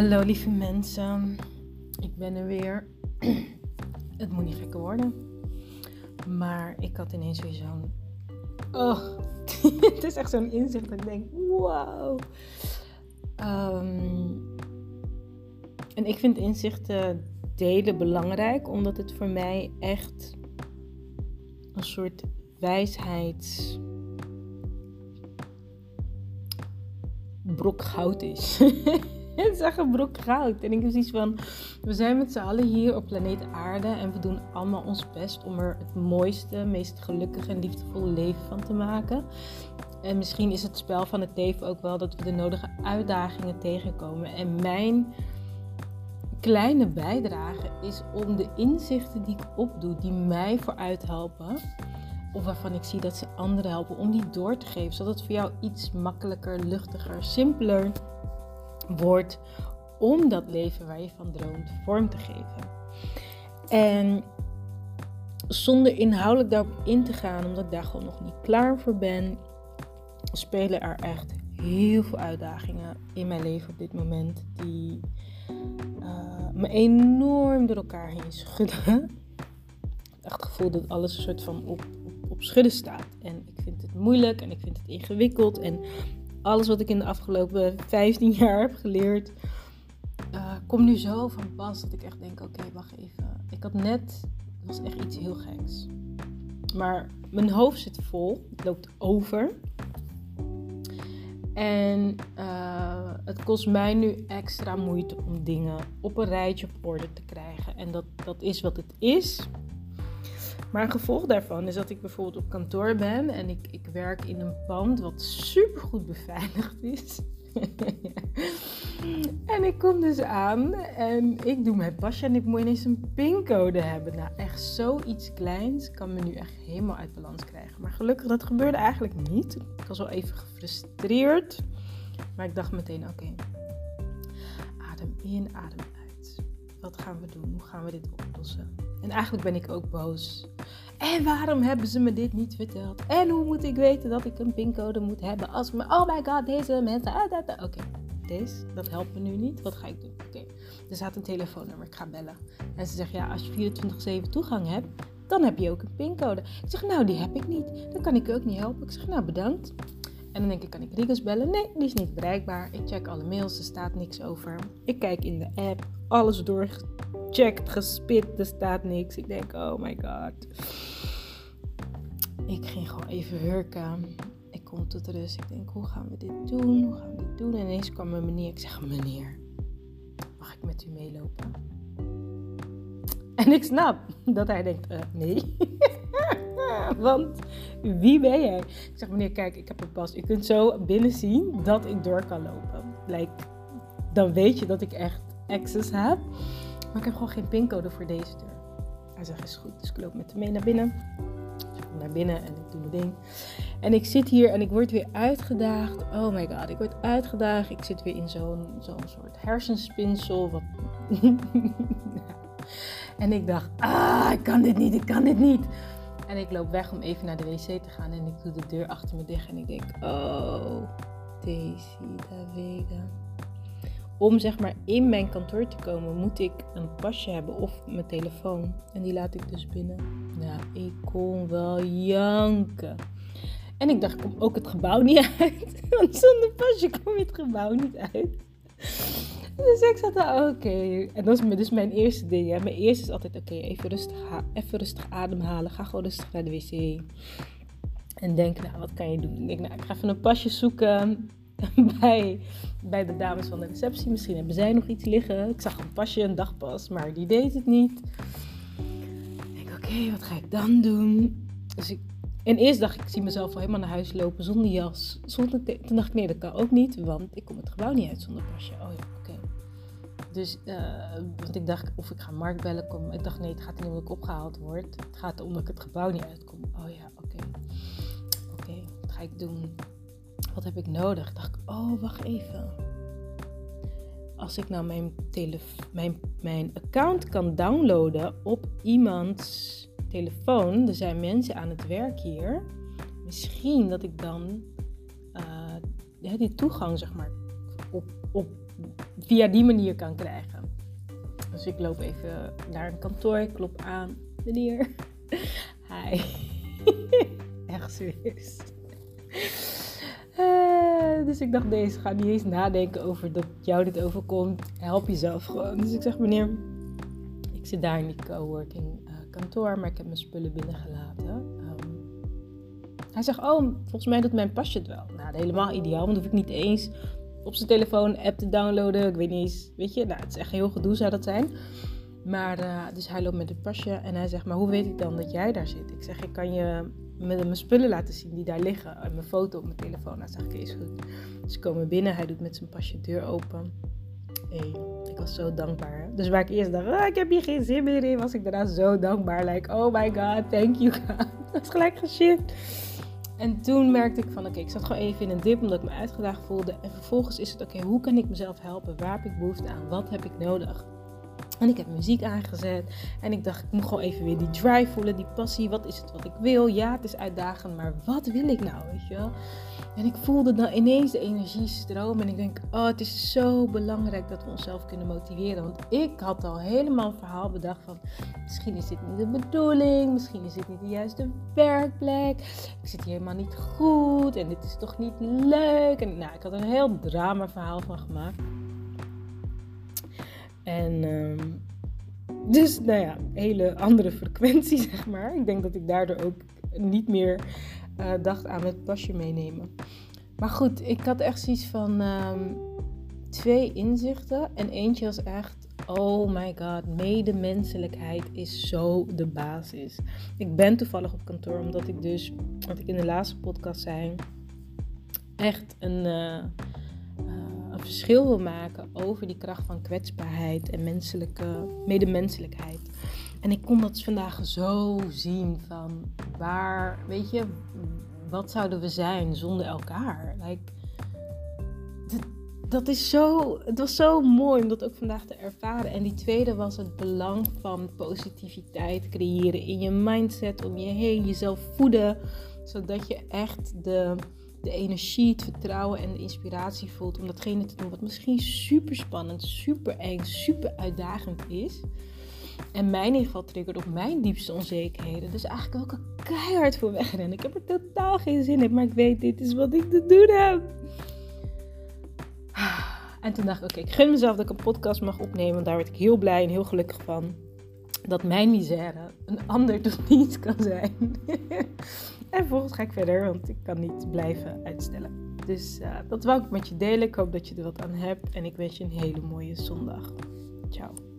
Hallo lieve mensen, ik ben er weer. Het moet niet gekker worden, maar ik had ineens weer zo'n. Oh, het is echt zo'n inzicht dat ik denk: wow. Ehm, en ik vind inzichten delen belangrijk, omdat het voor mij echt een soort wijsheids. brok goud is. het echt een brok goud. En ik heb zoiets van, we zijn met z'n allen hier op planeet aarde en we doen allemaal ons best om er het mooiste, meest gelukkige en liefdevolle leven van te maken. En misschien is het spel van het leven ook wel dat we de nodige uitdagingen tegenkomen. En mijn kleine bijdrage is om de inzichten die ik opdoe, die mij vooruit helpen, of waarvan ik zie dat ze anderen helpen, om die door te geven, zodat het voor jou iets makkelijker, luchtiger, simpeler wordt om dat leven waar je van droomt vorm te geven. En zonder inhoudelijk daarop in te gaan, omdat ik daar gewoon nog niet klaar voor ben, spelen er echt heel veel uitdagingen in mijn leven op dit moment die uh, me enorm door elkaar heen schudden. Echt het gevoel dat alles een soort van op, op, op schudden staat. En ik vind het moeilijk en ik vind het ingewikkeld. En alles wat ik in de afgelopen 15 jaar heb geleerd, uh, komt nu zo van pas dat ik echt denk: oké, wacht even. Ik had net, was echt iets heel geks. Maar mijn hoofd zit vol, het loopt over. En uh, het kost mij nu extra moeite om dingen op een rijtje op orde te krijgen. En dat, dat is wat het is. Maar een gevolg daarvan is dat ik bijvoorbeeld op kantoor ben en ik, ik werk in een pand wat super goed beveiligd is. en ik kom dus aan en ik doe mijn pasje en ik moet ineens een pincode hebben. Nou, echt zoiets kleins kan me nu echt helemaal uit balans krijgen. Maar gelukkig, dat gebeurde eigenlijk niet. Ik was wel even gefrustreerd. Maar ik dacht meteen, oké, adem in, adem uit. Wat gaan we doen? Hoe gaan we dit oplossen? En eigenlijk ben ik ook boos. En waarom hebben ze me dit niet verteld? En hoe moet ik weten dat ik een pincode moet hebben als me... Oh my god, deze mensen... Ah, Oké, deze, dat helpt me nu niet. Wat ga ik doen? Oké, er staat een telefoonnummer. Ik ga bellen. En ze zegt, ja, als je 24-7 toegang hebt, dan heb je ook een pincode. Ik zeg, nou, die heb ik niet. Dan kan ik je ook niet helpen. Ik zeg, nou, bedankt. En dan denk ik, kan ik Rigus bellen? Nee, die is niet bereikbaar. Ik check alle mails, er staat niks over. Ik kijk in de app, alles doorgecheckt, gespit, er staat niks. Ik denk, oh my god. Ik ging gewoon even hurken. Ik kom tot rust. Ik denk, hoe gaan we dit doen? Hoe gaan we dit doen? En ineens kwam mijn meneer. Ik zeg, meneer, mag ik met u meelopen? En ik snap dat hij denkt, uh, nee. Want wie ben jij? Ik zeg, meneer, kijk, ik heb een pas. U kunt zo binnen zien dat ik door kan lopen. Dan weet je dat ik echt access heb. Maar ik heb gewoon geen pincode voor deze deur. Hij zegt, is goed. Dus ik loop met hem mee naar binnen. Dus ik kom naar binnen en ik doe mijn ding. En ik zit hier en ik word weer uitgedaagd. Oh my god, ik word uitgedaagd. Ik zit weer in zo'n zo'n soort hersenspinsel. Wat... en ik dacht, ah, ik kan dit niet, ik kan dit niet. En ik loop weg om even naar de wc te gaan en ik doe de deur achter me dicht en ik denk, oh, Daisy Davega. Om zeg maar in mijn kantoor te komen moet ik een pasje hebben of mijn telefoon. En die laat ik dus binnen. Nou, ik kon wel janken. En ik dacht, ik kom ook het gebouw niet uit. Want zonder pasje kom je het gebouw niet uit. Dus ik zat daar, oké. En dat is dus mijn eerste ding. Hè. Mijn eerste is altijd, oké, even, rustig, even rustig ademhalen. Ga gewoon rustig naar de wc. En denk, nou, wat kan je doen? Ik denk, nou, ik ga even een pasje zoeken bij, bij de dames van de receptie. Misschien hebben zij nog iets liggen. Ik zag een pasje, een dagpas, maar die deed het niet. Ik denk, oké, wat ga ik dan doen? Dus ik, en eerst dacht ik, ik zie mezelf al helemaal naar huis lopen zonder jas. Zonder Toen dacht ik, nee, dat kan ook niet, want ik kom het gebouw niet uit zonder pasje. Oh ja, dus, uh, want ik dacht, of ik ga Mark bellen. Kom. Ik dacht, nee, het gaat niet om dat ik opgehaald word. Het gaat om dat ik het gebouw niet uitkom. Oh ja, oké. Oké, wat ga ik doen? Wat heb ik nodig? Ik dacht, oh, wacht even. Als ik nou mijn, mijn, mijn account kan downloaden op iemands telefoon. Er zijn mensen aan het werk hier. Misschien dat ik dan uh, die toegang, zeg maar, op, op via die manier kan krijgen. Dus ik loop even naar een kantoor, ik klop aan. Meneer. Hi. Echt serieus. Uh, dus ik dacht, deze ga niet eens nadenken over dat jou dit overkomt. Help jezelf gewoon. Dus ik zeg, meneer, ik zit daar in die coworking uh, kantoor, maar ik heb mijn spullen binnengelaten. Um, hij zegt, oh, volgens mij doet mijn pasje het wel. Nou, helemaal ideaal, want hoef ik niet eens op zijn telefoon app te downloaden. Ik weet niet eens, weet je, nou, het is echt heel gedoe zou dat zijn. Maar, uh, dus hij loopt met het pasje en hij zegt, maar hoe weet ik dan dat jij daar zit? Ik zeg, ik kan je met mijn spullen laten zien die daar liggen. En mijn foto op mijn telefoon. Nou, zeg ik, is goed. Ze komen binnen, hij doet met zijn pasje de deur open. Hey, ik was zo dankbaar. Dus waar ik eerst dacht, oh, ik heb hier geen zin meer in, was ik daarna zo dankbaar. Like, oh my god, thank you. Dat is gelijk geshift. En toen merkte ik van, oké, ik zat gewoon even in een dip omdat ik me uitgedaagd voelde. En vervolgens is het, oké, hoe kan ik mezelf helpen? Waar heb ik behoefte aan? Wat heb ik nodig? En ik heb muziek aangezet. En ik dacht, ik moet gewoon even weer die drive voelen, die passie. Wat is het wat ik wil? Ja, het is uitdagend, maar wat wil ik nou, weet je wel? En ik voelde dan ineens de energie stromen. En ik denk, oh, het is zo belangrijk dat we onszelf kunnen motiveren. Want ik had al helemaal een verhaal bedacht van... Misschien is dit niet de bedoeling. Misschien is dit niet de juiste werkplek. Ik zit hier helemaal niet goed. En dit is toch niet leuk. En nou, ik had een heel drama verhaal van gemaakt. En ehm, dus, nou ja, hele andere frequentie, zeg maar. Ik denk dat ik daardoor ook niet meer uh, dacht aan het pasje meenemen. Maar goed, ik had echt zoiets van ehm, twee inzichten. En eentje was echt, oh my god, medemenselijkheid is zo de basis. Ik ben toevallig op kantoor omdat ik dus, wat ik in de laatste podcast zei, echt een... Uh, verschil wil maken over die kracht van kwetsbaarheid en menselijke medemenselijkheid. En ik kon dat vandaag zo zien van waar, weet je, wat zouden we zijn zonder elkaar? Dat is zo, het was zo mooi om dat ook vandaag te ervaren. En die tweede was het belang van positiviteit creëren in je mindset, om je heen, jezelf voeden, zodat je echt de de energie, het vertrouwen en de inspiratie voelt om datgene te doen wat misschien super spannend, super eng, super uitdagend is. En mij in ieder geval triggert op mijn diepste onzekerheden. Dus eigenlijk ook een keihard voor wegrennen. Ik heb er totaal geen zin in, maar ik weet, dit is wat ik te doen heb. En toen dacht ik, oké, ik gun mezelf dat ik een podcast mag opnemen. Want daar werd ik heel blij en heel gelukkig van. Dat mijn misère een ander toch niet kan zijn. En vervolgens ga ik verder, want ik kan niet blijven uitstellen. Dus uh, dat wou ik met je delen. Ik hoop dat je er wat aan hebt. En ik wens je een hele mooie zondag. Ciao.